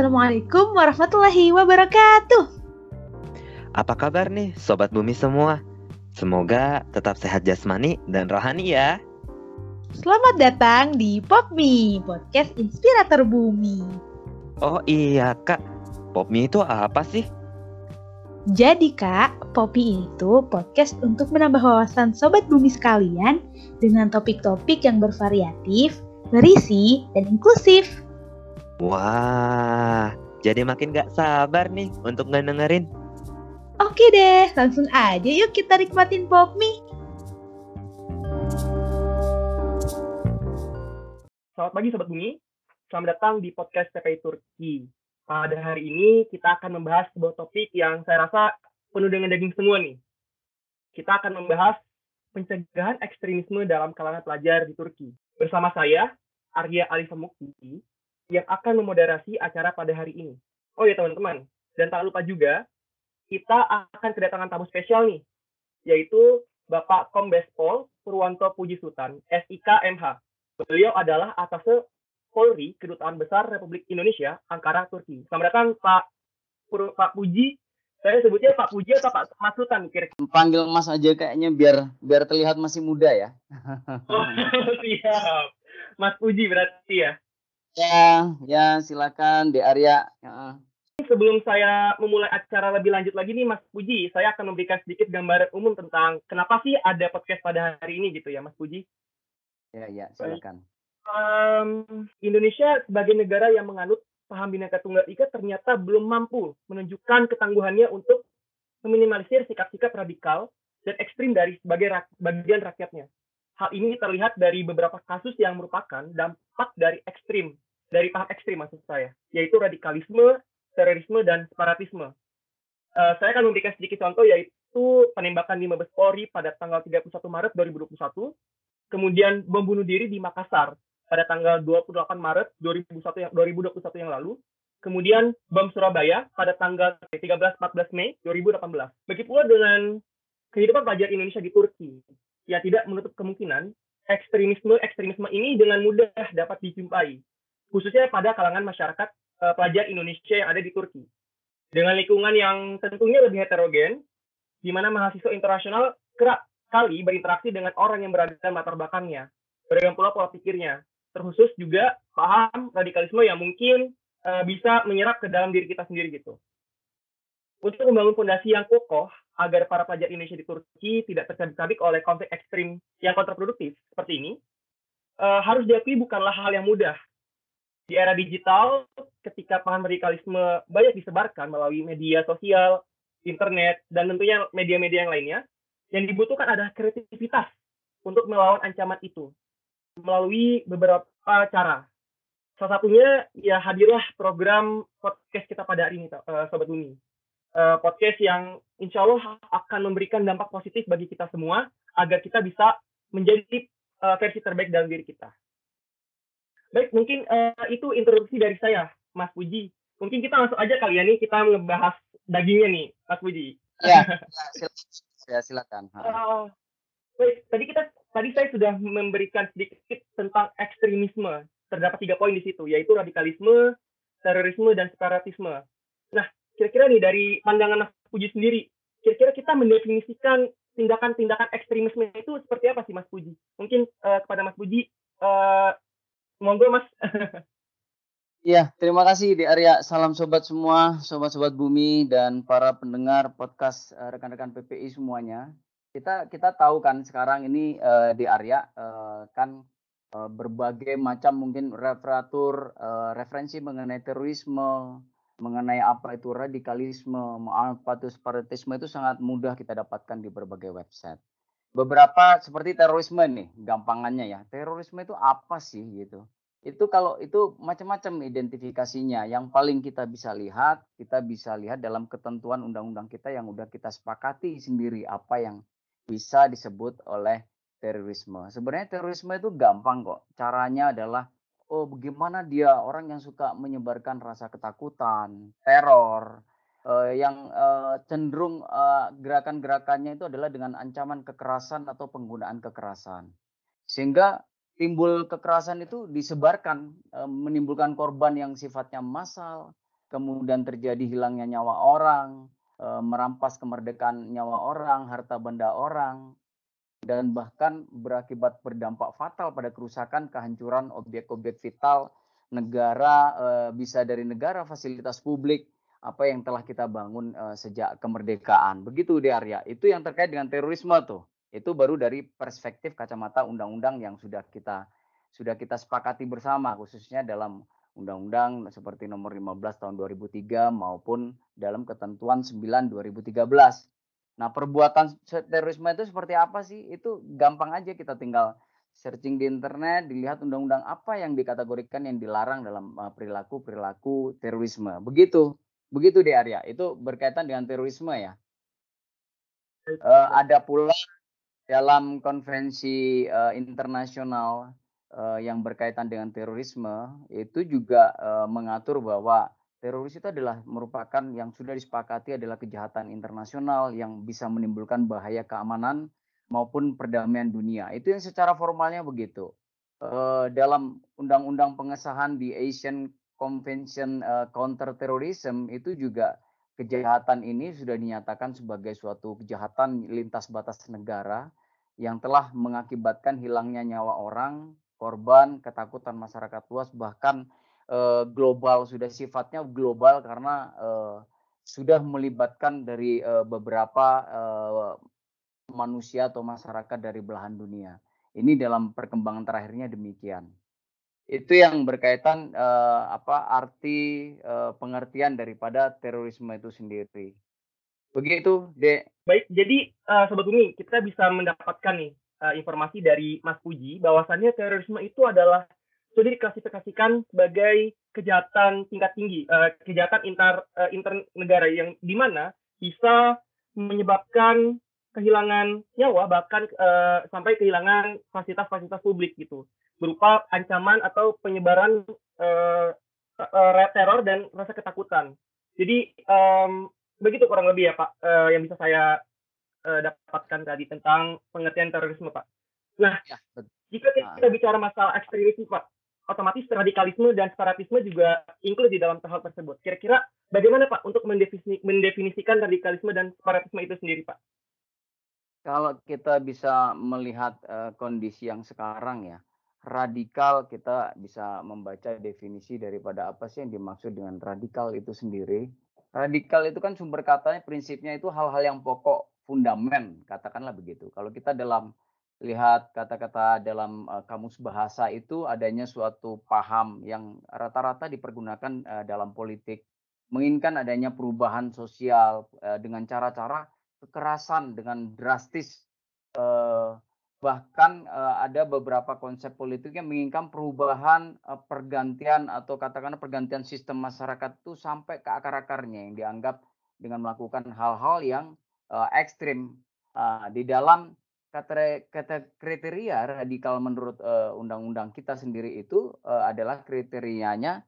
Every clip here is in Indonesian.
Assalamualaikum warahmatullahi wabarakatuh. Apa kabar nih Sobat Bumi semua? Semoga tetap sehat jasmani dan rohani ya. Selamat datang di PopMe, podcast inspirator bumi. Oh iya kak, PopMe itu apa sih? Jadi kak, Poppy itu podcast untuk menambah wawasan Sobat Bumi sekalian dengan topik-topik yang bervariatif, berisi, dan inklusif. Wah, jadi makin gak sabar nih untuk ngedengerin. Oke deh, langsung aja yuk kita nikmatin pop mie. Selamat pagi Sobat Bumi, selamat datang di podcast TPI Turki. Pada hari ini kita akan membahas sebuah topik yang saya rasa penuh dengan daging semua nih. Kita akan membahas pencegahan ekstremisme dalam kalangan pelajar di Turki. Bersama saya, Arya Alifa Mukti, yang akan memoderasi acara pada hari ini. Oh ya teman-teman, dan tak lupa juga kita akan kedatangan tamu spesial nih, yaitu Bapak Kombes Pol Purwanto Puji Sultan, SIK MH. Beliau adalah atase Polri Kedutaan Besar Republik Indonesia Ankara Turki. Selamat datang Pak Pur Pak Puji. Saya sebutnya Pak Puji atau Pak Mas Sultan kira Panggil Mas aja kayaknya biar biar terlihat masih muda ya. oh, siap. Mas Puji berarti ya. Ya, ya silakan di Arya. Ya. Sebelum saya memulai acara lebih lanjut lagi nih Mas Puji, saya akan memberikan sedikit gambaran umum tentang kenapa sih ada podcast pada hari ini gitu ya Mas Puji. Ya, ya, silakan. Um, Indonesia sebagai negara yang menganut paham Bhinneka Tunggal Ika ternyata belum mampu menunjukkan ketangguhannya untuk meminimalisir sikap-sikap radikal dan ekstrim dari sebagai rak bagian rakyatnya. Hal ini terlihat dari beberapa kasus yang merupakan dampak dari ekstrim, dari paham ekstrim maksud saya, yaitu radikalisme, terorisme, dan separatisme. Uh, saya akan memberikan sedikit contoh, yaitu penembakan di Mabes Polri pada tanggal 31 Maret 2021, kemudian bom bunuh diri di Makassar pada tanggal 28 Maret 2021 yang, 2021 yang lalu, kemudian bom Surabaya pada tanggal 13-14 Mei 2018. Begitu pula dengan kehidupan pelajar Indonesia di Turki ya tidak menutup kemungkinan ekstremisme-ekstremisme ini dengan mudah dapat dijumpai, khususnya pada kalangan masyarakat uh, pelajar Indonesia yang ada di Turki. Dengan lingkungan yang tentunya lebih heterogen, di mana mahasiswa internasional kerap kali berinteraksi dengan orang yang beragam latar belakangnya, beragam pula pola pikirnya, terkhusus juga paham radikalisme yang mungkin uh, bisa menyerap ke dalam diri kita sendiri gitu. Untuk membangun fondasi yang kokoh, agar para pelajar Indonesia di Turki tidak tercabik-cabik oleh konflik ekstrim yang kontraproduktif seperti ini, uh, harus diakui bukanlah hal yang mudah. Di era digital, ketika paham radikalisme banyak disebarkan melalui media sosial, internet, dan tentunya media-media yang lainnya, yang dibutuhkan adalah kreativitas untuk melawan ancaman itu melalui beberapa cara. Salah satunya ya hadirlah program podcast kita pada hari ini, uh, Sobat Bumi uh, podcast yang insya Allah akan memberikan dampak positif bagi kita semua agar kita bisa menjadi uh, versi terbaik dalam diri kita. Baik, mungkin uh, itu introduksi dari saya, Mas Puji. Mungkin kita langsung aja kali ya nih kita ngebahas dagingnya nih, Mas Puji. Ya, ya silakan. Uh, baik, tadi kita tadi saya sudah memberikan sedikit tentang ekstremisme. Terdapat tiga poin di situ, yaitu radikalisme, terorisme, dan separatisme. Nah, kira-kira nih dari pandangan Mas Puji sendiri, kira-kira kita mendefinisikan tindakan-tindakan ekstremisme itu seperti apa sih Mas Puji? Mungkin uh, kepada Mas Puji, uh, monggo Mas. Iya, terima kasih di Arya. Salam sobat semua, sobat-sobat bumi dan para pendengar podcast uh, rekan-rekan PPI semuanya. Kita kita tahu kan sekarang ini uh, di Arya uh, kan uh, berbagai macam mungkin referatur uh, referensi mengenai terorisme, mengenai apa itu radikalisme, apa itu separatisme itu sangat mudah kita dapatkan di berbagai website. Beberapa seperti terorisme nih, gampangannya ya. Terorisme itu apa sih gitu? Itu kalau itu macam-macam identifikasinya. Yang paling kita bisa lihat, kita bisa lihat dalam ketentuan undang-undang kita yang udah kita sepakati sendiri apa yang bisa disebut oleh terorisme. Sebenarnya terorisme itu gampang kok. Caranya adalah oh bagaimana dia orang yang suka menyebarkan rasa ketakutan, teror, uh, yang uh, cenderung uh, gerakan-gerakannya itu adalah dengan ancaman kekerasan atau penggunaan kekerasan. Sehingga timbul kekerasan itu disebarkan uh, menimbulkan korban yang sifatnya massal, kemudian terjadi hilangnya nyawa orang, eh, merampas kemerdekaan nyawa orang, harta benda orang, dan bahkan berakibat berdampak fatal pada kerusakan kehancuran objek-objek vital negara eh, bisa dari negara fasilitas publik apa yang telah kita bangun eh, sejak kemerdekaan. Begitu di Arya. Itu yang terkait dengan terorisme tuh. Itu baru dari perspektif kacamata undang-undang yang sudah kita sudah kita sepakati bersama khususnya dalam undang-undang seperti nomor 15 tahun 2003 maupun dalam ketentuan 9 2013. Nah, perbuatan terorisme itu seperti apa sih? Itu gampang aja kita tinggal searching di internet, dilihat undang-undang apa yang dikategorikan yang dilarang dalam perilaku-perilaku terorisme. Begitu. Begitu di area. Itu berkaitan dengan terorisme ya. Uh, ada pula dalam konvensi uh, internasional uh, yang berkaitan dengan terorisme itu juga uh, mengatur bahwa teroris itu adalah merupakan yang sudah disepakati adalah kejahatan internasional yang bisa menimbulkan bahaya keamanan maupun perdamaian dunia. Itu yang secara formalnya begitu. Uh, dalam undang-undang pengesahan di Asian Convention uh, Counter Terrorism itu juga kejahatan ini sudah dinyatakan sebagai suatu kejahatan lintas batas negara yang telah mengakibatkan hilangnya nyawa orang, korban, ketakutan masyarakat luas, bahkan uh, global sudah sifatnya global karena uh, sudah melibatkan dari uh, beberapa uh, manusia atau masyarakat dari belahan dunia. Ini dalam perkembangan terakhirnya demikian. Itu yang berkaitan uh, apa arti uh, pengertian daripada terorisme itu sendiri. Begitu, Dek. Baik, jadi uh, Sobat Bumi, kita bisa mendapatkan nih uh, informasi dari Mas Puji bahwasannya terorisme itu adalah sudah diklasifikasikan sebagai kejahatan tingkat tinggi, uh, kejahatan inter uh, negara yang di mana bisa menyebabkan kehilangan nyawa bahkan uh, sampai kehilangan fasilitas-fasilitas publik gitu berupa ancaman atau penyebaran uh, uh, teror dan rasa ketakutan. Jadi um, begitu kurang lebih ya Pak uh, yang bisa saya uh, dapatkan tadi tentang pengertian terorisme Pak. Nah, ya, jika kita nah. bicara masalah ekstremisme Pak, otomatis radikalisme dan separatisme juga include di dalam hal tersebut. Kira-kira bagaimana Pak untuk mendefinisi, mendefinisikan radikalisme dan separatisme itu sendiri Pak? Kalau kita bisa melihat uh, kondisi yang sekarang ya, radikal kita bisa membaca definisi daripada apa sih yang dimaksud dengan radikal itu sendiri radikal itu kan sumber katanya prinsipnya itu hal-hal yang pokok fundamen katakanlah begitu kalau kita dalam lihat kata-kata dalam uh, kamus bahasa itu adanya suatu paham yang rata-rata dipergunakan uh, dalam politik. Menginginkan adanya perubahan sosial uh, dengan cara-cara kekerasan dengan drastis uh, bahkan uh, ada beberapa konsep politik yang menginginkan perubahan uh, pergantian atau katakanlah pergantian sistem masyarakat itu sampai ke akar-akarnya yang dianggap dengan melakukan hal-hal yang uh, ekstrim. Uh, di dalam kata, kata kriteria radikal menurut undang-undang uh, kita sendiri itu uh, adalah kriterianya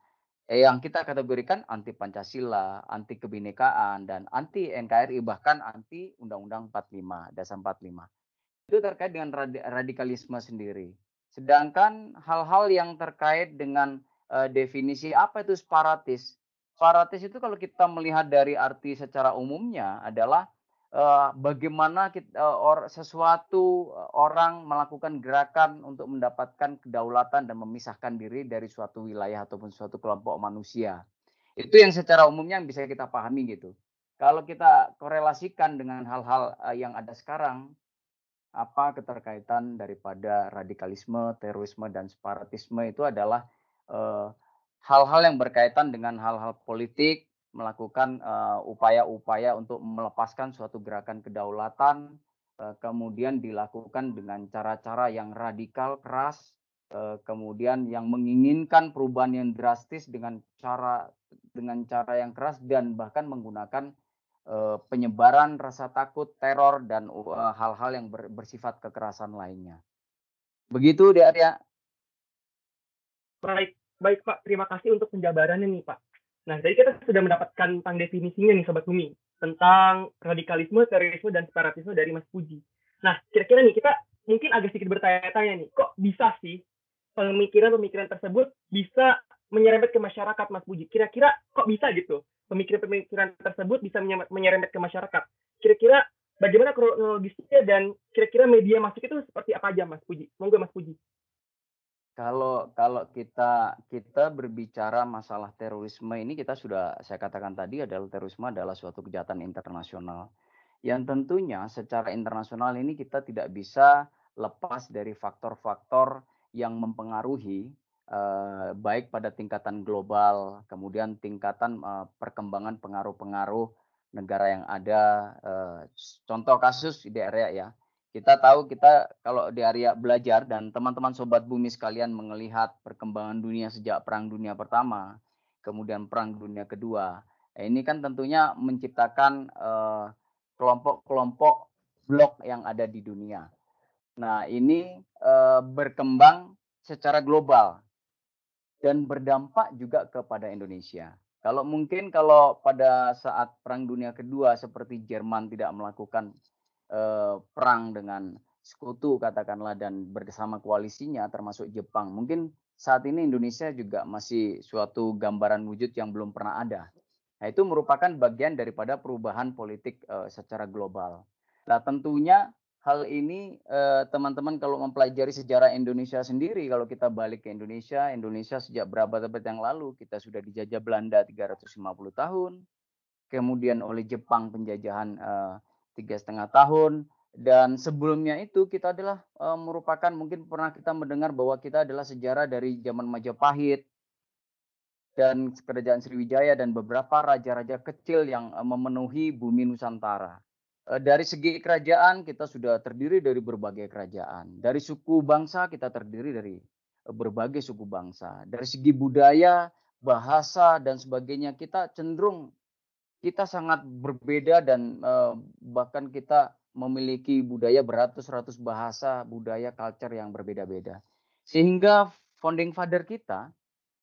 eh, yang kita kategorikan anti Pancasila, anti kebinekaan dan anti NKRI bahkan anti Undang-Undang 45, dasar 45. Itu terkait dengan radikalisme sendiri. Sedangkan hal-hal yang terkait dengan uh, definisi apa itu separatis. Separatis itu kalau kita melihat dari arti secara umumnya adalah uh, bagaimana kita, uh, or, sesuatu uh, orang melakukan gerakan untuk mendapatkan kedaulatan dan memisahkan diri dari suatu wilayah ataupun suatu kelompok manusia. Itu yang secara umumnya yang bisa kita pahami gitu. Kalau kita korelasikan dengan hal-hal uh, yang ada sekarang, apa keterkaitan daripada radikalisme, terorisme dan separatisme itu adalah hal-hal uh, yang berkaitan dengan hal-hal politik, melakukan upaya-upaya uh, untuk melepaskan suatu gerakan kedaulatan, uh, kemudian dilakukan dengan cara-cara yang radikal, keras, uh, kemudian yang menginginkan perubahan yang drastis dengan cara dengan cara yang keras dan bahkan menggunakan uh, penyebaran rasa takut, teror dan hal-hal uh, yang ber, bersifat kekerasan lainnya. Begitu, Di Arya. Baik, baik Pak. Terima kasih untuk penjabarannya nih Pak. Nah, jadi kita sudah mendapatkan tentang definisinya nih Sobat Bumi, tentang radikalisme, terorisme, dan separatisme dari Mas Puji. Nah, kira-kira nih kita mungkin agak sedikit bertanya-tanya nih, kok bisa sih pemikiran-pemikiran tersebut bisa menyerempet ke masyarakat, Mas Puji. Kira-kira kok bisa gitu? Pemikiran-pemikiran tersebut bisa menyerempet ke masyarakat. Kira-kira bagaimana kronologisnya dan kira-kira media masuk itu seperti apa aja, Mas Puji? Monggo, Mas Puji. Kalau kalau kita kita berbicara masalah terorisme ini kita sudah saya katakan tadi adalah terorisme adalah suatu kejahatan internasional. Yang tentunya secara internasional ini kita tidak bisa lepas dari faktor-faktor yang mempengaruhi eh, baik pada tingkatan global kemudian tingkatan eh, perkembangan pengaruh-pengaruh negara yang ada eh, contoh kasus di area ya kita tahu kita kalau di area belajar dan teman-teman sobat bumi sekalian melihat perkembangan dunia sejak perang dunia pertama, kemudian perang dunia kedua. Eh, ini kan tentunya menciptakan eh, kelompok-kelompok uh, blok yang ada di dunia. Nah, ini uh, berkembang secara global dan berdampak juga kepada Indonesia. Kalau mungkin kalau pada saat perang dunia kedua seperti Jerman tidak melakukan eh, perang dengan sekutu katakanlah dan bersama koalisinya termasuk Jepang. Mungkin saat ini Indonesia juga masih suatu gambaran wujud yang belum pernah ada. Nah, itu merupakan bagian daripada perubahan politik eh, secara global. Nah, tentunya hal ini eh, teman-teman kalau mempelajari sejarah Indonesia sendiri, kalau kita balik ke Indonesia, Indonesia sejak berapa abad yang lalu kita sudah dijajah Belanda 350 tahun, kemudian oleh Jepang penjajahan eh, tiga setengah tahun dan sebelumnya itu kita adalah e, merupakan mungkin pernah kita mendengar bahwa kita adalah sejarah dari zaman Majapahit dan kerajaan Sriwijaya dan beberapa raja-raja kecil yang e, memenuhi bumi Nusantara. E, dari segi kerajaan kita sudah terdiri dari berbagai kerajaan. Dari suku bangsa kita terdiri dari berbagai suku bangsa. Dari segi budaya, bahasa dan sebagainya kita cenderung kita sangat berbeda dan uh, bahkan kita memiliki budaya beratus-ratus bahasa, budaya, culture yang berbeda-beda. Sehingga founding father kita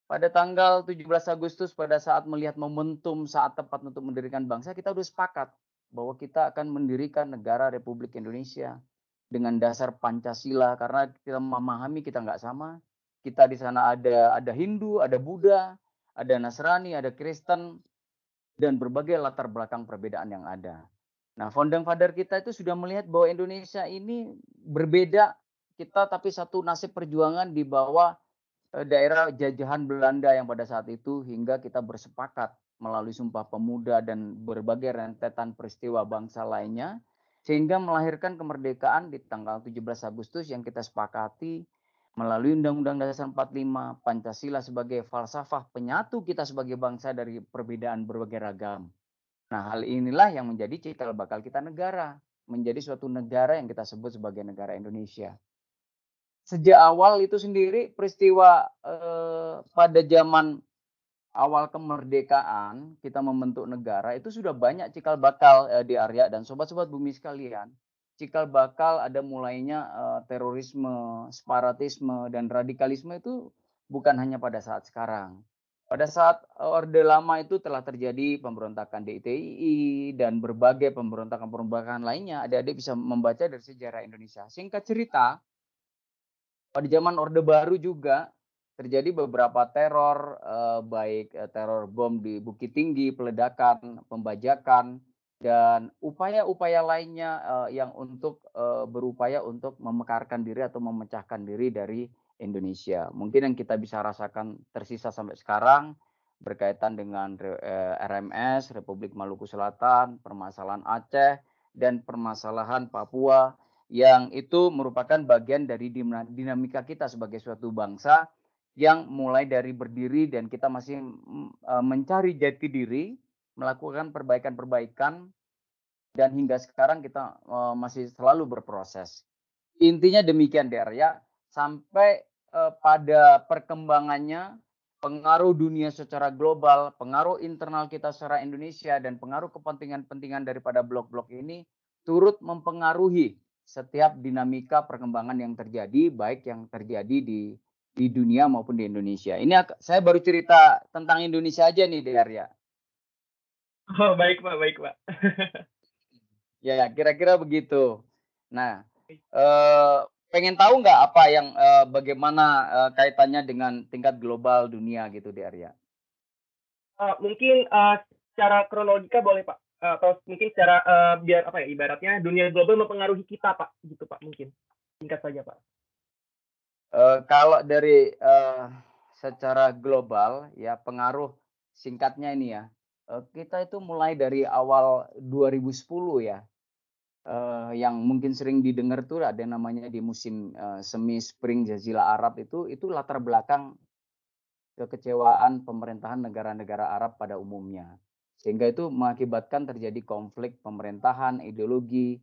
pada tanggal 17 Agustus pada saat melihat momentum saat tepat untuk mendirikan bangsa, kita sudah sepakat bahwa kita akan mendirikan negara Republik Indonesia dengan dasar Pancasila karena kita memahami kita nggak sama. Kita di sana ada ada Hindu, ada Buddha, ada Nasrani, ada Kristen, dan berbagai latar belakang perbedaan yang ada. Nah, founding father kita itu sudah melihat bahwa Indonesia ini berbeda kita tapi satu nasib perjuangan di bawah eh, daerah jajahan Belanda yang pada saat itu hingga kita bersepakat melalui Sumpah Pemuda dan berbagai rentetan peristiwa bangsa lainnya sehingga melahirkan kemerdekaan di tanggal 17 Agustus yang kita sepakati melalui Undang-Undang Dasar 45, Pancasila sebagai falsafah penyatu kita sebagai bangsa dari perbedaan berbagai ragam. Nah, hal inilah yang menjadi cikal bakal kita negara, menjadi suatu negara yang kita sebut sebagai negara Indonesia. Sejak awal itu sendiri peristiwa eh, pada zaman awal kemerdekaan kita membentuk negara itu sudah banyak cikal bakal eh, di area dan sobat-sobat bumi sekalian cikal bakal ada mulainya uh, terorisme, separatisme dan radikalisme itu bukan hanya pada saat sekarang. Pada saat Orde Lama itu telah terjadi pemberontakan DITI dan berbagai pemberontakan-pemberontakan lainnya. Adik-adik bisa membaca dari sejarah Indonesia. Singkat cerita, pada zaman Orde Baru juga terjadi beberapa teror, eh, baik eh, teror bom di Bukit Tinggi, peledakan, pembajakan, dan upaya-upaya lainnya uh, yang untuk uh, berupaya untuk memekarkan diri atau memecahkan diri dari Indonesia. Mungkin yang kita bisa rasakan tersisa sampai sekarang berkaitan dengan uh, eh, RMS Republik Maluku Selatan, permasalahan Aceh dan permasalahan Papua yang itu merupakan bagian dari dinamika kita sebagai suatu bangsa yang mulai dari berdiri dan kita masih uh, mencari jati diri melakukan perbaikan-perbaikan dan hingga sekarang kita uh, masih selalu berproses. Intinya demikian Der ya, sampai uh, pada perkembangannya pengaruh dunia secara global, pengaruh internal kita secara Indonesia dan pengaruh kepentingan-pentingan daripada blok-blok ini turut mempengaruhi setiap dinamika perkembangan yang terjadi baik yang terjadi di di dunia maupun di Indonesia. Ini saya baru cerita tentang Indonesia aja nih Der ya. Oh, baik Pak, baik Pak. ya, kira-kira begitu. Nah, eh, pengen tahu nggak apa yang uh, bagaimana uh, kaitannya dengan tingkat global dunia gitu di area? Uh, mungkin uh, secara kronologika boleh pak, uh, atau mungkin secara uh, biar apa ya ibaratnya dunia global mempengaruhi kita pak, gitu pak mungkin singkat saja pak. Uh, kalau dari uh, secara global ya pengaruh singkatnya ini ya kita itu mulai dari awal 2010 ya. Uh, yang mungkin sering didengar tuh ada namanya di musim uh, semi spring jazila Arab itu itu latar belakang kekecewaan pemerintahan negara-negara Arab pada umumnya. Sehingga itu mengakibatkan terjadi konflik pemerintahan ideologi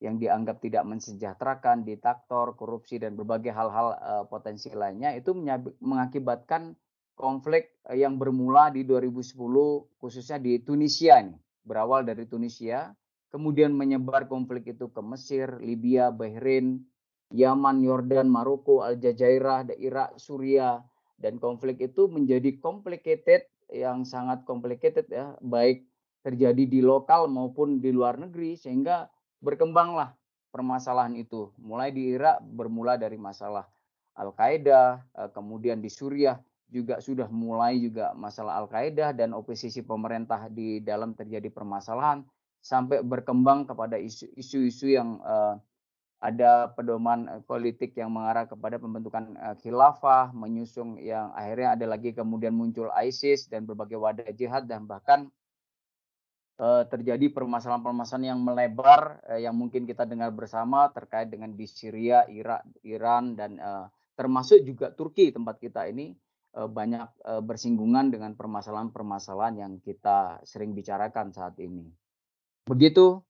yang dianggap tidak mensejahterakan, diktator, korupsi dan berbagai hal-hal uh, potensi lainnya itu mengakibatkan konflik uh, yang bermula di 2010 khususnya di Tunisia ini. Berawal dari Tunisia, kemudian menyebar konflik itu ke Mesir, Libya, Bahrain, Yaman, Yordan, Maroko, Aljazairah, Irak, Suria dan konflik itu menjadi complicated yang sangat complicated ya, baik terjadi di lokal maupun di luar negeri sehingga berkembanglah permasalahan itu. Mulai di Irak bermula dari masalah Al-Qaeda, eh, kemudian di Suriah juga sudah mulai juga masalah Al-Qaeda dan oposisi pemerintah di dalam terjadi permasalahan sampai berkembang kepada isu-isu yang uh, ada pedoman eh, politik yang mengarah kepada pembentukan uh, khilafah, menyusung yang akhirnya ada lagi kemudian muncul ISIS dan berbagai wadah jihad dan bahkan uh, terjadi permasalahan-permasalahan yang melebar uh, yang mungkin kita dengar bersama terkait dengan di Syria, Irak, Iran dan uh, termasuk juga Turki tempat kita ini banyak uh, bersinggungan dengan permasalahan-permasalahan yang kita sering bicarakan saat ini. Begitu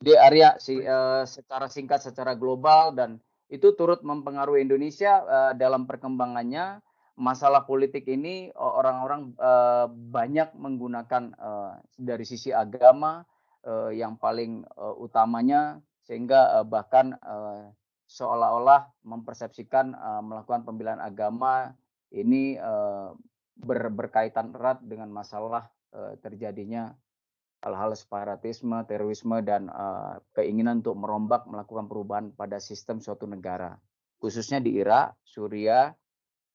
di area uh, secara singkat secara global dan itu turut mempengaruhi Indonesia dalam perkembangannya masalah politik ini orang-orang banyak menggunakan dari sisi agama yang paling utamanya sehingga bahkan seolah-olah mempersepsikan melakukan pembelaan agama ini uh, ber, berkaitan erat dengan masalah uh, terjadinya hal-hal separatisme, terorisme dan uh, keinginan untuk merombak melakukan perubahan pada sistem suatu negara khususnya di Irak, Suriah,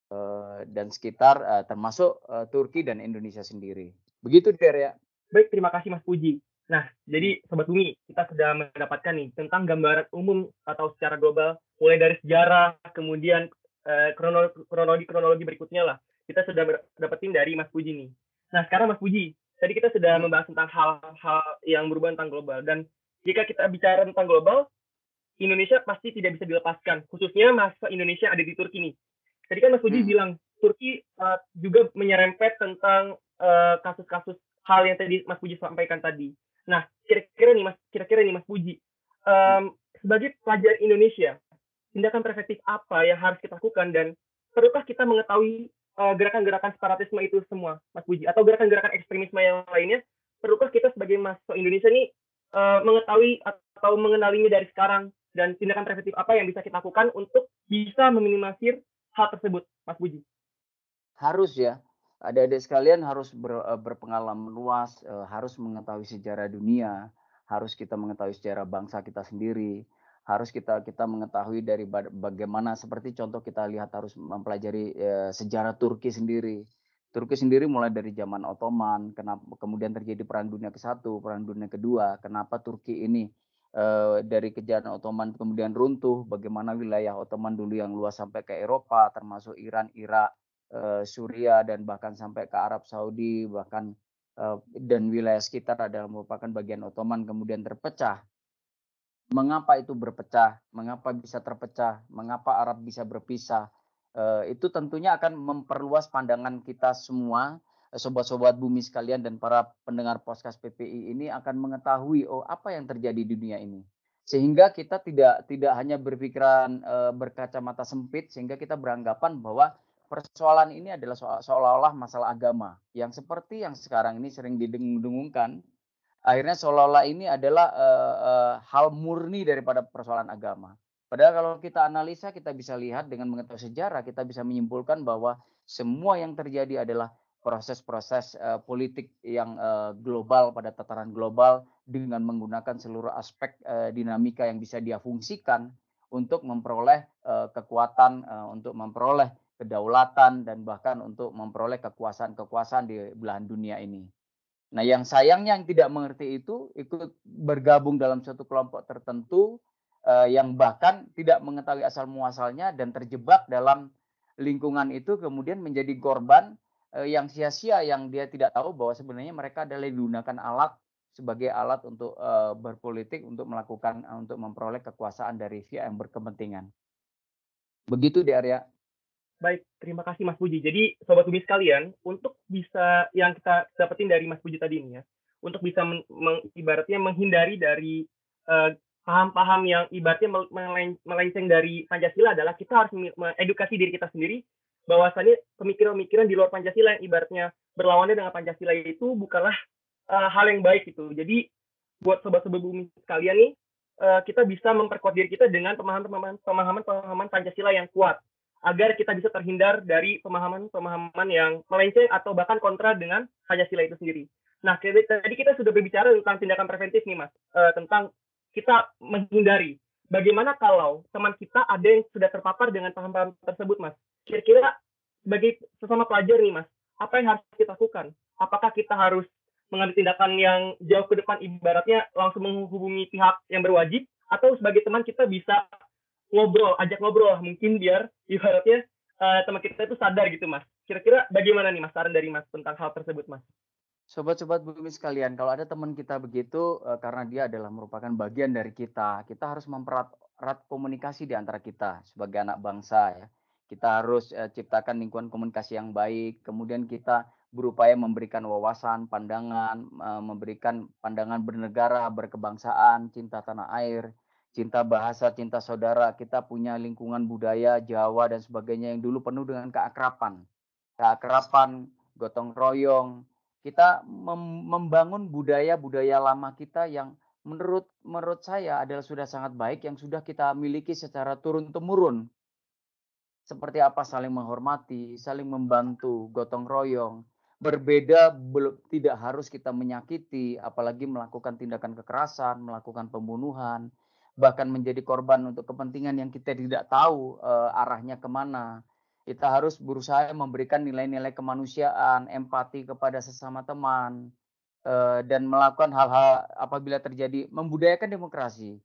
Eh, dan sekitar uh, termasuk uh, Turki dan Indonesia sendiri. Begitu Der ya. Baik, terima kasih Mas Puji. Nah, jadi Sobat Bumi, kita sudah mendapatkan nih tentang gambaran umum atau secara global, mulai dari sejarah, kemudian uh, kronologi-kronologi berikutnya lah. Kita sudah dapetin dari Mas Puji nih. Nah, sekarang Mas Puji, tadi kita sudah membahas tentang hal-hal yang berubah tentang global. Dan jika kita bicara tentang global, Indonesia pasti tidak bisa dilepaskan, khususnya masa Indonesia ada di Turki nih. Tadi kan Mas Puji hmm. bilang Turki uh, juga menyerempet tentang eh, kasus-kasus uh, hal yang tadi Mas Puji sampaikan tadi. Nah, kira-kira nih Mas, kira-kira nih Mas Puji, um, sebagai pelajar Indonesia, tindakan preventif apa yang harus kita lakukan dan perlukah kita mengetahui eh, gerakan-gerakan separatisme itu semua, Mas Puji, atau gerakan-gerakan ekstremisme yang lainnya? Perlukah kita sebagai mahasiswa Indonesia nih uh, mengetahui atau mengenalinya dari sekarang dan tindakan preventif apa yang bisa kita lakukan untuk bisa meminimalisir hal tersebut, Mas Buji? Harus ya. Adik-adik sekalian harus ber, eh, berpengalaman luas, harus mengetahui sejarah dunia, harus kita mengetahui sejarah bangsa kita sendiri, harus kita kita mengetahui dari bagaimana seperti contoh kita lihat harus mempelajari eh, sejarah Turki sendiri. Turki sendiri mulai dari zaman Ottoman, kenapa kemudian terjadi perang dunia ke-1, perang dunia kedua, kenapa Turki ini Eh, dari kejahatan Ottoman kemudian runtuh, bagaimana wilayah Ottoman dulu yang luas sampai ke Eropa, termasuk Iran, Irak, uh, Suria, dan bahkan sampai ke Arab Saudi, bahkan dan wilayah sekitar adalah merupakan bagian Ottoman kemudian terpecah. Mengapa itu berpecah? Mengapa bisa terpecah? Mengapa Arab bisa berpisah? Uh, itu tentunya akan memperluas pandangan kita semua sobat-sobat bumi sekalian dan para pendengar podcast PPI ini akan mengetahui oh apa yang terjadi di dunia ini. Sehingga kita tidak tidak hanya berpikiran e, berkacamata sempit sehingga kita beranggapan bahwa persoalan ini adalah seolah-olah masalah agama yang seperti yang sekarang ini sering didengung-dengungkan akhirnya seolah-olah ini adalah e, e, hal murni daripada persoalan agama. Padahal kalau kita analisa kita bisa lihat dengan mengetahui sejarah kita bisa menyimpulkan bahwa semua yang terjadi adalah proses-proses uh, politik yang uh, global pada tataran global dengan menggunakan seluruh aspek uh, dinamika yang bisa dia fungsikan untuk memperoleh uh, kekuatan, uh, untuk memperoleh kedaulatan dan bahkan untuk memperoleh kekuasaan-kekuasaan di belahan dunia ini. Nah, yang sayangnya yang tidak mengerti itu ikut bergabung dalam suatu kelompok tertentu uh, yang bahkan tidak mengetahui asal muasalnya dan terjebak dalam lingkungan itu kemudian menjadi korban uh, yang sia-sia yang dia tidak tahu bahwa sebenarnya mereka adalah digunakan alat sebagai alat untuk uh, berpolitik untuk melakukan uh, untuk memperoleh kekuasaan dari pihak yang berkepentingan. Begitu di area. Baik, terima kasih Mas Puji. Jadi sobat Bumi sekalian, untuk bisa yang kita dapetin dari Mas Puji tadi ini ya, untuk bisa men, meng, ibaratnya menghindari dari paham paham-paham yang ibaratnya melenceng dari Pancasila adalah kita harus mengedukasi diri kita sendiri bahwasannya pemikiran-pemikiran di luar Pancasila yang ibaratnya berlawanan dengan Pancasila itu bukanlah uh, hal yang baik gitu. Jadi buat sobat-sobat bumi sekalian nih, uh, kita bisa memperkuat diri kita dengan pemahaman-pemahaman pemahaman Pancasila yang kuat agar kita bisa terhindar dari pemahaman-pemahaman yang melenceng atau bahkan kontra dengan Pancasila itu sendiri. Nah, tadi kita sudah berbicara tentang tindakan preventif nih, Mas, uh, tentang kita menghindari. Bagaimana kalau teman kita ada yang sudah terpapar dengan paham-paham tersebut, Mas? Kira-kira bagi sesama pelajar nih, Mas, apa yang harus kita lakukan? Apakah kita harus mengambil tindakan yang jauh ke depan ibaratnya langsung menghubungi pihak yang berwajib atau sebagai teman kita bisa ngobrol ajak ngobrol. Mungkin biar ibaratnya uh, teman kita itu sadar gitu mas. Kira-kira bagaimana nih mas saran dari mas tentang hal tersebut mas? Sobat-sobat bumi sekalian, kalau ada teman kita begitu, uh, karena dia adalah merupakan bagian dari kita, kita harus mempererat komunikasi di antara kita sebagai anak bangsa ya. Kita harus uh, ciptakan lingkungan komunikasi yang baik, kemudian kita berupaya memberikan wawasan, pandangan, memberikan pandangan bernegara, berkebangsaan, cinta tanah air, cinta bahasa, cinta saudara. Kita punya lingkungan budaya Jawa dan sebagainya yang dulu penuh dengan keakrapan. Keakrapan, gotong royong. Kita membangun budaya-budaya lama kita yang menurut menurut saya adalah sudah sangat baik yang sudah kita miliki secara turun temurun. Seperti apa saling menghormati, saling membantu, gotong royong, berbeda belum tidak harus kita menyakiti apalagi melakukan tindakan kekerasan melakukan pembunuhan bahkan menjadi korban untuk kepentingan yang kita tidak tahu uh, arahnya ke mana kita harus berusaha memberikan nilai-nilai kemanusiaan empati kepada sesama teman uh, dan melakukan hal-hal apabila terjadi membudayakan demokrasi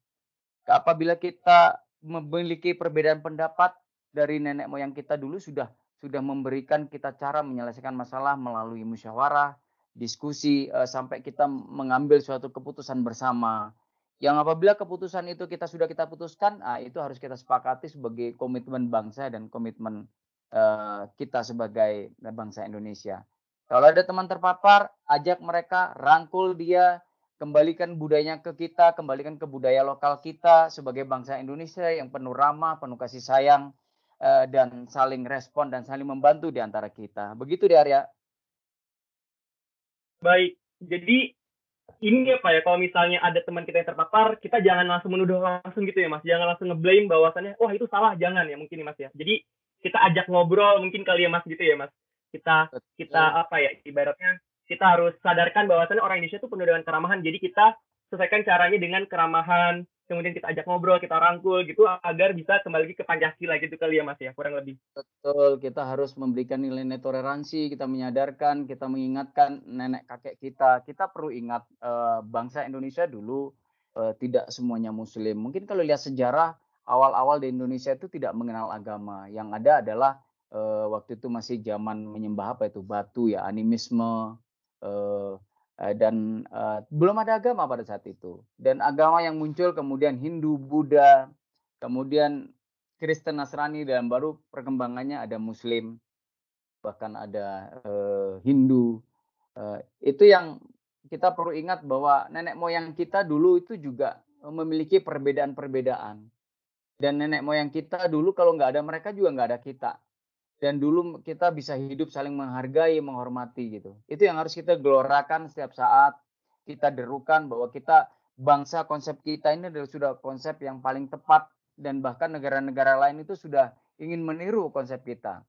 apabila kita memiliki perbedaan pendapat dari nenek moyang kita dulu sudah sudah memberikan kita cara menyelesaikan masalah melalui musyawarah, diskusi uh, sampai kita mengambil suatu keputusan bersama. Yang apabila keputusan itu kita sudah kita putuskan, nah, itu harus kita sepakati sebagai komitmen bangsa dan komitmen uh, kita sebagai bangsa Indonesia. Kalau ada teman terpapar, ajak mereka, rangkul dia, kembalikan budayanya ke kita, kembalikan ke budaya lokal kita sebagai bangsa Indonesia yang penuh ramah, penuh kasih sayang, uh, dan saling respon dan saling membantu di antara kita. Begitu di area. Baik, jadi ini apa ya kalau misalnya ada teman kita yang terpapar, kita jangan langsung menuduh langsung gitu ya mas, jangan langsung ngeblame bahwasannya, wah itu salah, jangan ya mungkin nih mas ya. Jadi kita ajak ngobrol mungkin kali ya mas gitu ya mas. Kita kita apa ya ibaratnya kita harus sadarkan bahwasannya orang Indonesia itu penuh dengan keramahan, jadi kita selesaikan caranya dengan keramahan, kemudian kita ajak ngobrol, kita rangkul gitu agar bisa kembali ke Pancasila gitu kali ya Mas ya, kurang lebih. Betul, kita harus memberikan nilai-nilai toleransi, kita menyadarkan, kita mengingatkan nenek kakek kita. Kita perlu ingat uh, bangsa Indonesia dulu uh, tidak semuanya muslim. Mungkin kalau lihat sejarah awal-awal di Indonesia itu tidak mengenal agama. Yang ada adalah uh, waktu itu masih zaman menyembah apa itu batu ya, animisme Eh, dan uh, belum ada agama pada saat itu. Dan agama yang muncul kemudian Hindu, Buddha, kemudian Kristen, Nasrani dan baru perkembangannya ada Muslim, bahkan ada uh, Hindu. Uh, itu yang kita perlu ingat bahwa nenek moyang kita dulu itu juga memiliki perbedaan-perbedaan. Dan nenek moyang kita dulu kalau nggak ada mereka juga nggak ada kita dan dulu kita bisa hidup saling menghargai, menghormati gitu. Itu yang harus kita gelorakan setiap saat. Kita derukan bahwa kita bangsa konsep kita ini adalah sudah konsep yang paling tepat dan bahkan negara-negara lain itu sudah ingin meniru konsep kita.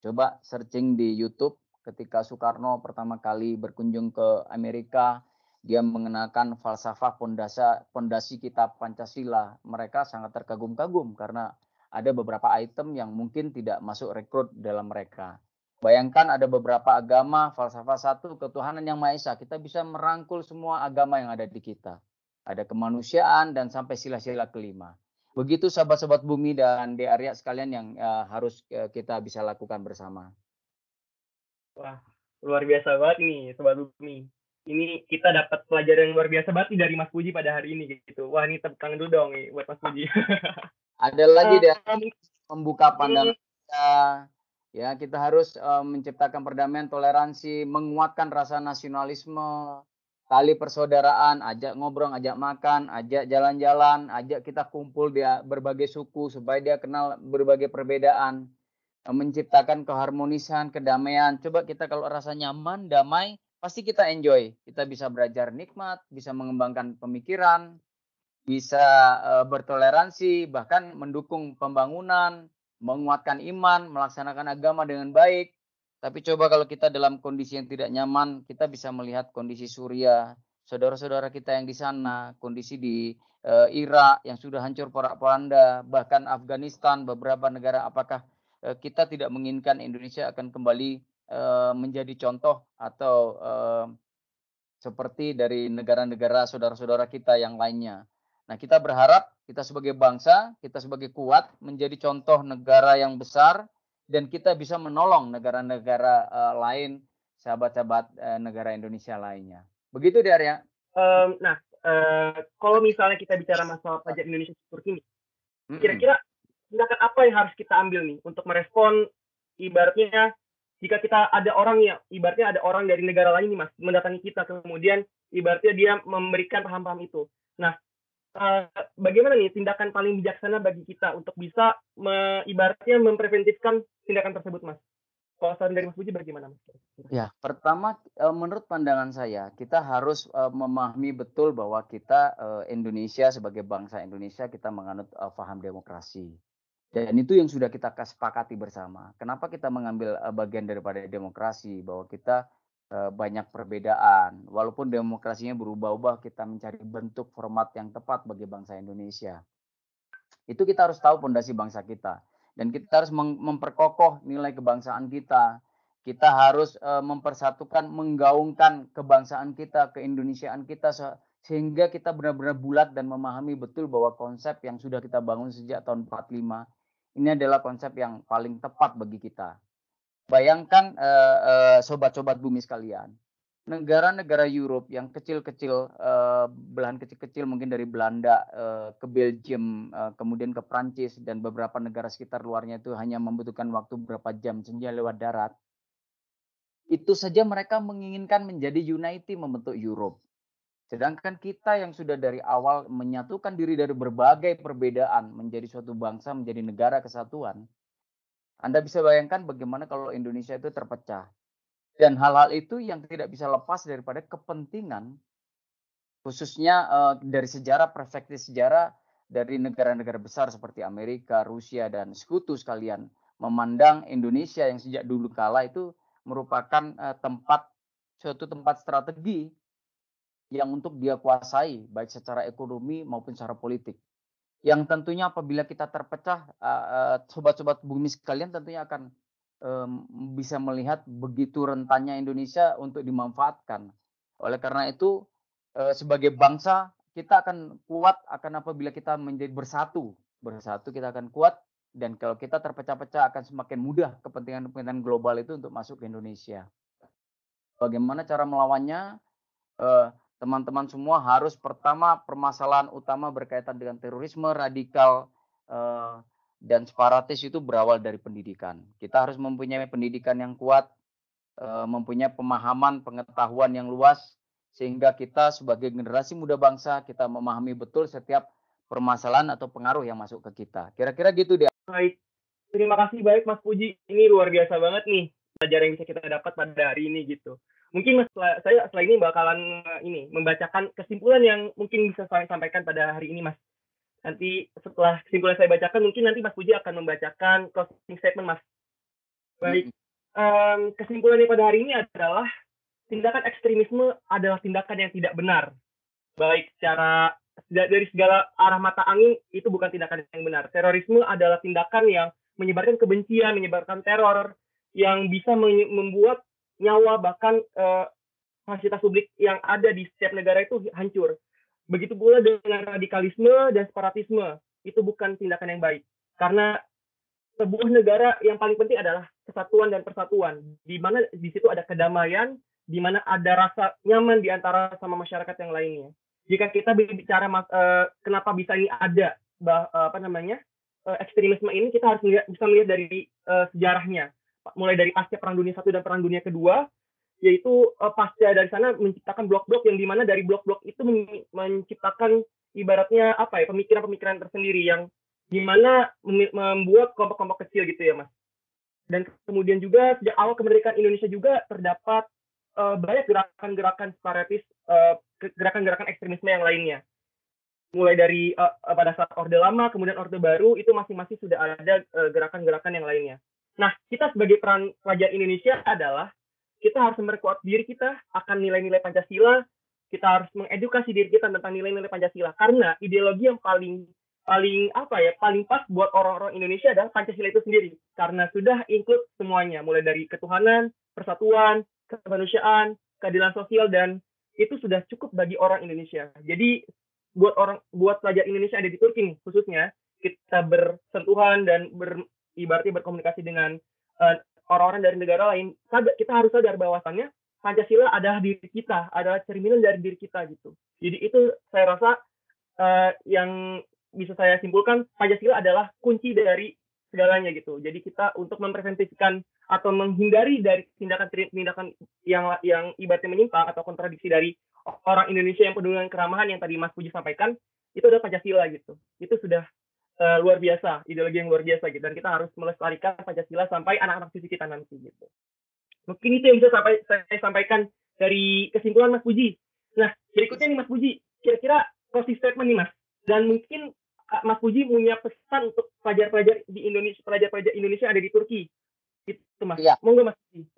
Coba searching di YouTube ketika Soekarno pertama kali berkunjung ke Amerika, dia mengenakan falsafah pondasa pondasi kita Pancasila. Mereka sangat terkagum-kagum karena ada beberapa item yang mungkin tidak masuk rekrut dalam mereka. Bayangkan ada beberapa agama, falsafah satu, ketuhanan yang Maha Esa. Kita bisa merangkul semua agama yang ada di kita. Ada kemanusiaan dan sampai sila-sila kelima. Begitu sahabat-sahabat bumi dan di area sekalian yang uh, harus uh, kita bisa lakukan bersama. Wah, luar biasa banget nih sobat bumi ini kita dapat pelajaran yang luar biasa banget dari Mas Puji pada hari ini gitu. Wah ini tepuk tangan dulu dong nih buat Mas Puji. Ada lagi deh membuka pandangan kita. Ya kita harus uh, menciptakan perdamaian, toleransi, menguatkan rasa nasionalisme, tali persaudaraan, ajak ngobrol, ajak makan, ajak jalan-jalan, ajak kita kumpul dia berbagai suku supaya dia kenal berbagai perbedaan, menciptakan keharmonisan, kedamaian. Coba kita kalau rasa nyaman, damai, pasti kita enjoy. Kita bisa belajar nikmat, bisa mengembangkan pemikiran, bisa uh, bertoleransi, bahkan mendukung pembangunan, menguatkan iman, melaksanakan agama dengan baik. Tapi coba kalau kita dalam kondisi yang tidak nyaman, kita bisa melihat kondisi Suriah, saudara-saudara kita yang di sana, kondisi di uh, Irak yang sudah hancur porak-poranda, bahkan Afghanistan, beberapa negara. Apakah uh, kita tidak menginginkan Indonesia akan kembali Eh, menjadi contoh atau uh, seperti dari negara-negara saudara-saudara kita yang lainnya. Nah, kita berharap kita sebagai bangsa, kita sebagai kuat menjadi contoh negara yang besar dan kita bisa menolong negara-negara uh, lain, sahabat-sahabat uh, negara Indonesia lainnya. Begitu, Arya. Um, nah, uh, kalau misalnya kita bicara masalah pajak Indonesia seperti ini, kira-kira tindakan apa yang harus kita ambil nih untuk merespon ibaratnya jika kita ada orang yang ibaratnya ada orang dari negara lain nih mas mendatangi kita kemudian ibaratnya dia memberikan paham-paham itu nah uh, bagaimana nih tindakan paling bijaksana bagi kita untuk bisa me, ibaratnya mempreventifkan tindakan tersebut mas? Kalau saran dari mas Puji bagaimana mas? Ya pertama eh, menurut pandangan saya kita harus uh, memahami betul bahwa kita Indonesia sebagai bangsa Indonesia kita menganut paham demokrasi. Dan itu yang sudah kita kesepakati bersama. Kenapa kita mengambil bagian daripada demokrasi? Bahwa kita banyak perbedaan. Walaupun demokrasinya berubah-ubah, kita mencari bentuk format yang tepat bagi bangsa Indonesia. Itu kita harus tahu fondasi bangsa kita dan kita harus memperkokoh nilai kebangsaan kita. Kita harus uh, mempersatukan, menggaungkan kebangsaan kita, keindonesiaan kita sehingga kita benar-benar bulat dan memahami betul bahwa konsep yang sudah kita bangun sejak tahun 45 ini adalah konsep yang paling tepat bagi kita. Bayangkan uh, uh, sobat-sobat bumi sekalian, negara-negara Europe yang kecil-kecil, uh, belahan kecil-kecil mungkin dari Belanda ke Belgium, kemudian ke Prancis dan beberapa negara sekitar luarnya itu hanya membutuhkan waktu berapa jam saja lewat darat. Itu saja mereka menginginkan menjadi unity membentuk Europe. Sedangkan kita yang sudah dari awal menyatukan diri dari berbagai perbedaan menjadi suatu bangsa, menjadi negara kesatuan, Anda bisa bayangkan bagaimana kalau Indonesia itu terpecah. Dan hal-hal itu yang tidak bisa lepas daripada kepentingan, khususnya uh, dari sejarah, perspektif sejarah dari negara-negara besar seperti Amerika, Rusia, dan sekutu sekalian, memandang Indonesia yang sejak dulu kala itu merupakan uh, tempat suatu tempat strategi yang untuk dia kuasai baik secara ekonomi maupun secara politik. Yang tentunya apabila kita terpecah, sobat-sobat bumi sekalian tentunya akan bisa melihat begitu rentannya Indonesia untuk dimanfaatkan. Oleh karena itu, sebagai bangsa kita akan kuat akan apabila kita menjadi bersatu. Bersatu kita akan kuat dan kalau kita terpecah-pecah akan semakin mudah kepentingan-kepentingan global itu untuk masuk ke Indonesia. Bagaimana cara melawannya? Teman-teman semua harus pertama permasalahan utama berkaitan dengan terorisme radikal uh, dan separatis itu berawal dari pendidikan. Kita harus mempunyai pendidikan yang kuat, uh, mempunyai pemahaman, pengetahuan yang luas, sehingga kita sebagai generasi muda bangsa kita memahami betul setiap permasalahan atau pengaruh yang masuk ke kita. Kira-kira gitu dia. Baik, terima kasih baik Mas Puji. Ini luar biasa banget nih pelajaran yang bisa kita dapat pada hari ini gitu mungkin mas saya setelah ini bakalan eh, ini membacakan kesimpulan yang mungkin bisa saya sampaikan pada hari ini mas nanti setelah kesimpulan saya bacakan mungkin nanti mas Puji akan membacakan closing statement mas baik um, kesimpulannya pada hari ini adalah tindakan ekstremisme adalah tindakan yang tidak benar. Baik secara dari segala arah mata angin itu bukan tindakan yang benar. Terorisme adalah tindakan yang menyebarkan kebencian, menyebarkan teror yang bisa membuat nyawa bahkan uh, fasilitas publik yang ada di setiap negara itu hancur. Begitu pula dengan radikalisme dan separatisme. Itu bukan tindakan yang baik. Karena sebuah negara yang paling penting adalah kesatuan dan persatuan. Di mana di situ ada kedamaian, di mana ada rasa nyaman di antara sama masyarakat yang lainnya. Jika kita bicara uh, kenapa bisa ini ada bah, uh, apa namanya uh, ekstremisme ini, kita harus melihat, bisa melihat dari sejarahnya. Mulai dari pasca Perang Dunia Satu dan Perang Dunia Kedua, yaitu uh, pasca dari sana menciptakan blok-blok yang di mana dari blok-blok itu menciptakan ibaratnya apa ya pemikiran-pemikiran tersendiri yang di mana membuat kelompok-kelompok kecil gitu ya mas. Dan kemudian juga sejak awal kemerdekaan Indonesia juga terdapat uh, banyak gerakan-gerakan separatis uh, gerakan-gerakan ekstremisme yang lainnya. Mulai dari uh, pada saat orde lama kemudian orde baru itu masing-masing sudah ada gerakan-gerakan uh, yang lainnya nah kita sebagai peran pelajar Indonesia adalah kita harus memperkuat diri kita akan nilai-nilai Pancasila, kita harus mengedukasi diri kita tentang nilai-nilai Pancasila. Karena ideologi yang paling paling apa ya paling pas buat orang-orang Indonesia adalah Pancasila itu sendiri. Karena sudah include semuanya. Mulai dari ketuhanan, persatuan, kemanusiaan, keadilan sosial dan itu sudah cukup bagi orang Indonesia. Jadi buat orang buat pelajar Indonesia ada di Turki khususnya. Kita bersentuhan dan ber, ibaratnya berkomunikasi dengan uh, orang-orang dari negara lain, kita harus sadar bahwasannya Pancasila adalah diri kita, adalah cerminan dari diri kita gitu. Jadi itu saya rasa uh, yang bisa saya simpulkan Pancasila adalah kunci dari segalanya gitu. Jadi kita untuk mempreventifkan atau menghindari dari tindakan-tindakan yang yang ibaratnya menyimpang atau kontradiksi dari orang Indonesia yang peduli dengan keramahan yang tadi Mas Puji sampaikan itu adalah Pancasila gitu. Itu sudah uh, luar biasa, ideologi yang luar biasa gitu. Dan kita harus melestarikan Pancasila sampai anak-anak cucu kita nanti gitu. Mungkin itu yang bisa sampai saya sampaikan dari kesimpulan Mas Puji. Nah, berikutnya nih Mas Puji, kira-kira closing statement nih Mas. Dan mungkin Mas Puji punya pesan untuk pelajar-pelajar di Indonesia, pelajar-pelajar Indonesia ada di Turki. Itu Mas. Ya. Monggo Mas Puji.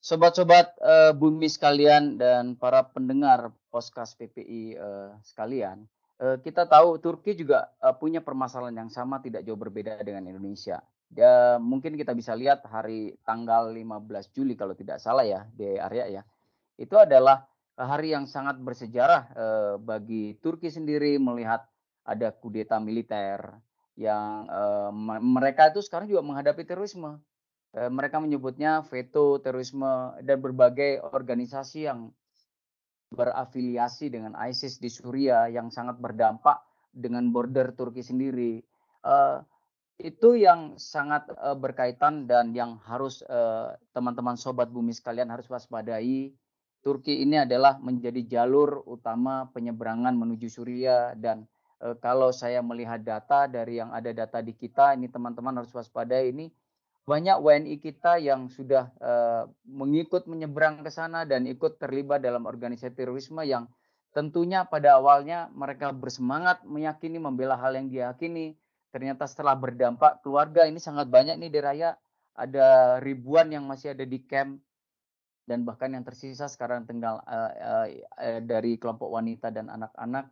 Sobat-sobat uh, bumi sekalian dan para pendengar podcast PPI uh, eh, sekalian, Eh, kita tahu Turki juga uh, punya permasalahan yang sama tidak jauh berbeda dengan Indonesia. Ya, mungkin kita bisa lihat hari tanggal 15 Juli kalau tidak salah ya di area ya. Itu adalah hari yang sangat bersejarah uh, bagi Turki sendiri melihat ada kudeta militer yang mereka itu sekarang juga menghadapi terorisme. Mereka menyebutnya veto terorisme dan berbagai organisasi yang berafiliasi dengan ISIS di Suriah yang sangat berdampak dengan border Turki sendiri. Uh, itu yang sangat uh, berkaitan dan yang harus eh, teman-teman sobat bumi sekalian harus waspadai. Turki ini adalah menjadi jalur utama penyeberangan menuju Suriah dan uh, kalau saya melihat data dari yang ada data di kita ini teman-teman harus waspadai ini banyak WNI kita yang sudah uh, mengikut menyeberang ke sana dan ikut terlibat dalam organisasi terorisme yang tentunya pada awalnya mereka bersemangat meyakini membela hal yang diyakini. Ternyata setelah berdampak keluarga ini sangat banyak nih di raya. Ada ribuan yang masih ada di camp. Dan bahkan yang tersisa sekarang tinggal uh, uh, uh, dari kelompok wanita dan anak-anak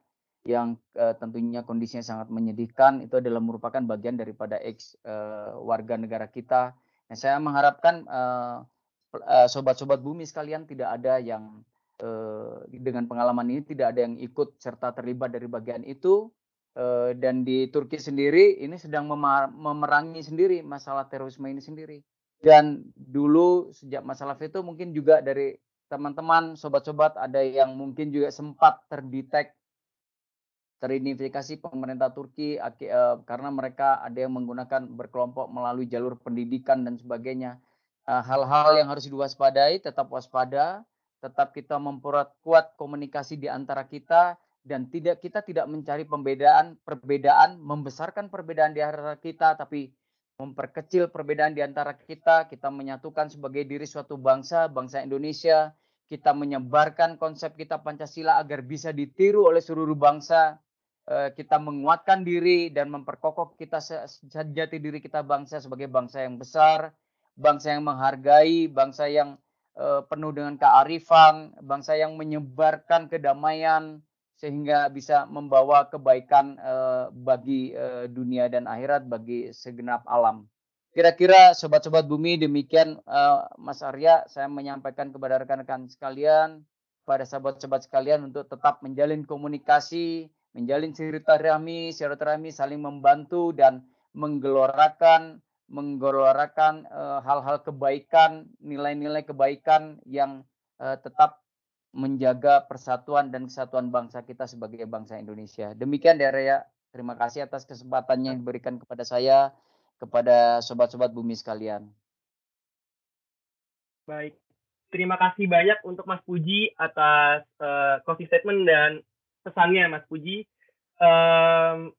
yang uh, tentunya kondisinya sangat menyedihkan itu adalah merupakan bagian daripada ex uh, warga negara kita. Nah, saya mengharapkan uh, uh, sobat-sobat bumi sekalian tidak ada yang uh, dengan pengalaman ini tidak ada yang ikut serta terlibat dari bagian itu uh, dan di Turki sendiri ini sedang memerangi sendiri masalah terorisme ini sendiri. Dan dulu sejak masalah veto mungkin juga dari teman-teman sobat-sobat ada yang mungkin juga sempat terdetek teridentifikasi pemerintah Turki uh, karena mereka ada yang menggunakan berkelompok melalui jalur pendidikan dan sebagainya. Eh, hal-hal yang harus diwaspadai, tetap waspada, tetap kita memperkuat komunikasi di antara kita dan tidak kita tidak mencari pembedaan, perbedaan, membesarkan perbedaan di antara kita, tapi memperkecil perbedaan di antara kita, kita menyatukan sebagai diri suatu bangsa, bangsa Indonesia, kita menyebarkan konsep kita Pancasila agar bisa ditiru oleh seluruh bangsa, Eh, kita menguatkan diri dan memperkokoh kita sejati diri kita bangsa sebagai bangsa yang besar, bangsa yang menghargai, bangsa yang uh, penuh dengan kearifan, bangsa yang menyebarkan kedamaian sehingga bisa membawa kebaikan uh, bagi dunia dan akhirat bagi segenap alam. Kira-kira sobat-sobat bumi demikian Mas Arya saya menyampaikan kepada rekan-rekan sekalian, pada sahabat-sahabat sekalian untuk tetap menjalin komunikasi, menjalin silaturahmi, silaturahmi saling membantu dan menggelorakan menggelorakan hal-hal uh, kebaikan, nilai-nilai kebaikan yang uh, tetap menjaga persatuan dan kesatuan bangsa kita sebagai bangsa Indonesia. Demikian dari ya. Terima kasih atas kesempatannya yang diberikan kepada saya, kepada sobat-sobat bumi sekalian. Baik, terima kasih banyak untuk Mas Puji atas uh, closing statement dan pesannya, Mas Puji. Um,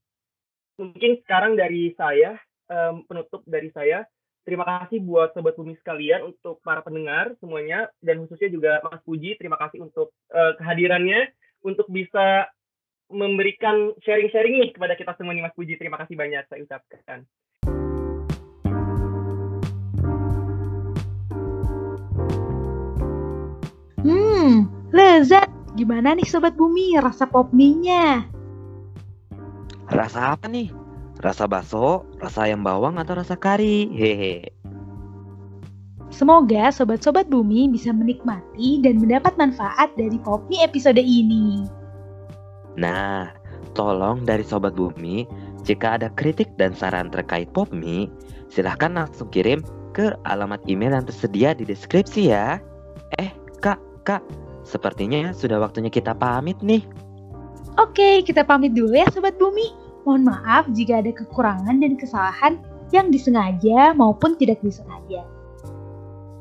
mungkin sekarang dari saya, um, penutup dari saya, Terima kasih buat sobat bumi sekalian untuk para pendengar semuanya dan khususnya juga Mas Puji terima kasih untuk uh, kehadirannya untuk bisa memberikan sharing-sharing nih kepada kita semua nih Mas Puji. Terima kasih banyak saya ucapkan. Hmm, lezat. Gimana nih Sobat Bumi rasa pop mie-nya? Rasa apa nih? Rasa bakso, rasa ayam bawang atau rasa kari? Hehe. Semoga sobat-sobat bumi bisa menikmati dan mendapat manfaat dari Popmi episode ini. Nah, tolong dari sobat bumi, jika ada kritik dan saran terkait Popmi, silahkan langsung kirim ke alamat email yang tersedia di deskripsi ya. Eh, kak, kak, sepertinya sudah waktunya kita pamit nih. Oke, kita pamit dulu ya sobat bumi. Mohon maaf jika ada kekurangan dan kesalahan yang disengaja maupun tidak disengaja.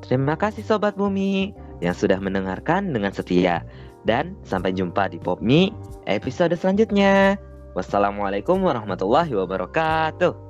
Terima kasih Sobat Bumi yang sudah mendengarkan dengan setia. Dan sampai jumpa di Popmi episode selanjutnya. Wassalamualaikum warahmatullahi wabarakatuh.